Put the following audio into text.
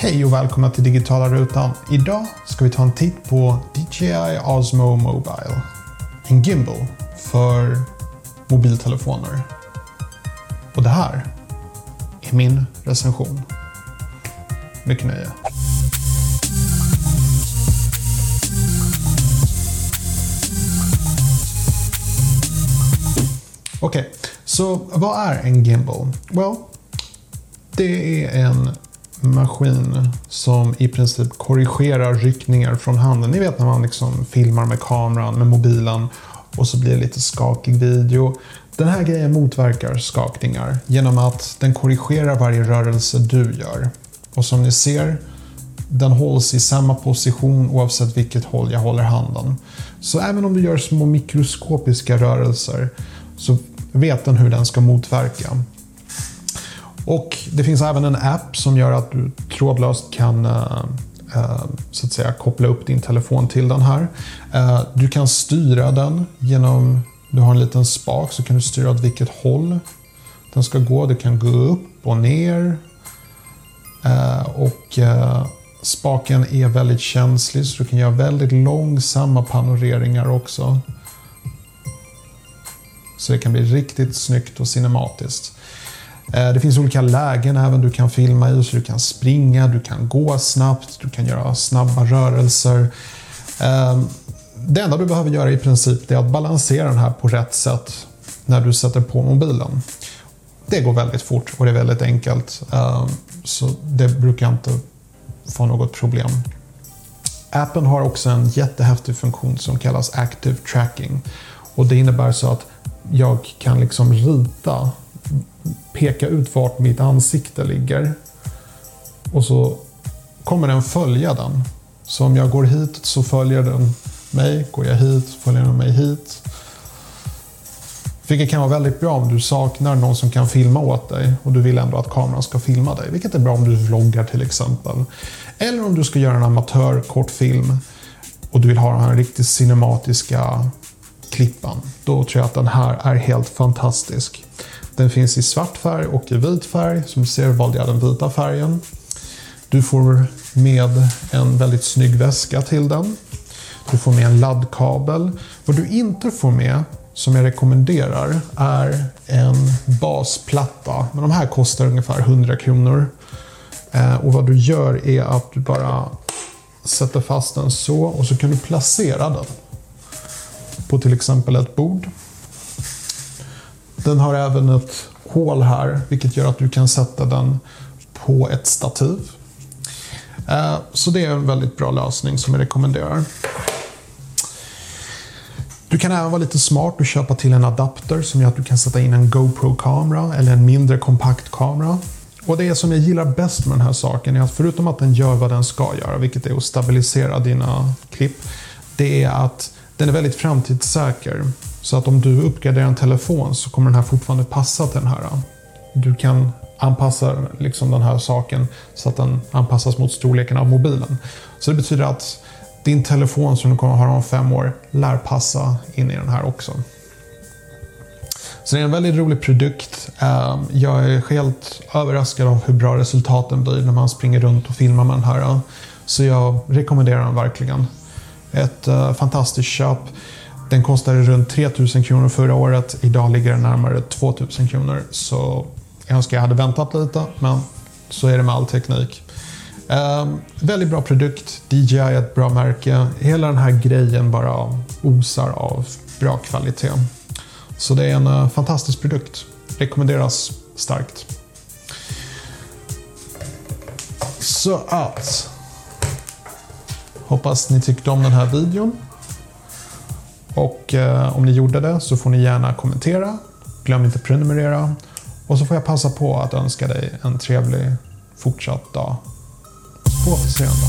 Hej och välkomna till Digitala Rutan. Idag ska vi ta en titt på DJI Osmo Mobile. En gimbal för mobiltelefoner. Och det här är min recension. Mycket nöje. Okej, okay, så vad är en gimbal? Well, det är en maskin som i princip korrigerar ryckningar från handen. Ni vet när man liksom filmar med kameran, med mobilen och så blir det lite skakig video. Den här grejen motverkar skakningar genom att den korrigerar varje rörelse du gör. Och som ni ser, den hålls i samma position oavsett vilket håll jag håller handen. Så även om du gör små mikroskopiska rörelser så vet den hur den ska motverka. Och det finns även en app som gör att du trådlöst kan eh, eh, så att säga koppla upp din telefon till den här. Eh, du kan styra den genom, du har en liten spak så kan du styra åt vilket håll den ska gå. Du kan gå upp och ner. och spaken är väldigt känslig så du kan göra väldigt långsamma panoreringar också. Så det kan bli riktigt snyggt och cinematiskt. Eh, det finns olika lägen även du kan filma i, så du kan springa, du kan gå snabbt, du kan göra snabba rörelser. Ehm, det enda du behöver göra i princip är att balansera den här på rätt sätt när du sätter på mobilen. Det går väldigt fort och det är väldigt enkelt, ehm, så det brukar inte få något problem. Appen har också en jättehäftig funktion som kallas Active Tracking. Och Det innebär så att jag kan liksom rita peka ut vart mitt ansikte ligger. Och så kommer den följa den. Så om jag går hit så följer den mig. Går jag hit så följer den mig hit. Vilket kan vara väldigt bra om du saknar någon som kan filma åt dig och du vill ändå att kameran ska filma dig. Vilket är bra om du vloggar till exempel. Eller om du ska göra en amatörkortfilm och du vill ha den här riktigt cinematiska klippan. Då tror jag att den här är helt fantastisk. Den finns i svart färg och i vit färg. Som du ser valde jag den vita färgen. Du får med en väldigt snygg väska till den. Du får med en laddkabel. Vad du inte får med, som jag rekommenderar, är en basplatta. Men de här kostar ungefär 100 kronor. Eh, och vad du gör är att du bara sätter fast den så och så kan du placera den på till exempel ett bord. Den har även ett hål här, vilket gör att du kan sätta den på ett stativ. Eh, så det är en väldigt bra lösning som jag rekommenderar. Du kan även vara lite smart och köpa till en adapter som gör att du kan sätta in en GoPro-kamera eller en mindre kompakt kamera. Och det som jag gillar bäst med den här saken är att förutom att den gör vad den ska göra, vilket är att stabilisera dina klipp, det är att den är väldigt framtidssäker. Så att om du uppgraderar en telefon så kommer den här fortfarande passa till den här. Du kan anpassa liksom den här saken så att den anpassas mot storleken av mobilen. Så det betyder att din telefon som du kommer att ha om fem år lär passa in i den här också. Så det är en väldigt rolig produkt. Ehm, jag är helt överraskad av hur bra resultaten blir när man springer runt och filmar med den här. Så jag rekommenderar den verkligen. Ett uh, fantastiskt köp. Den kostade runt 3000 kronor förra året. Idag ligger den närmare 2000 kronor. Så jag önskar jag hade väntat lite, men så är det med all teknik. Um, väldigt bra produkt. DJI är ett bra märke. Hela den här grejen bara osar av bra kvalitet. Så det är en uh, fantastisk produkt. Rekommenderas starkt. Så att Hoppas ni tyckte om den här videon. Och eh, om ni gjorde det så får ni gärna kommentera. Glöm inte prenumerera. Och så får jag passa på att önska dig en trevlig fortsatt dag. På återseende.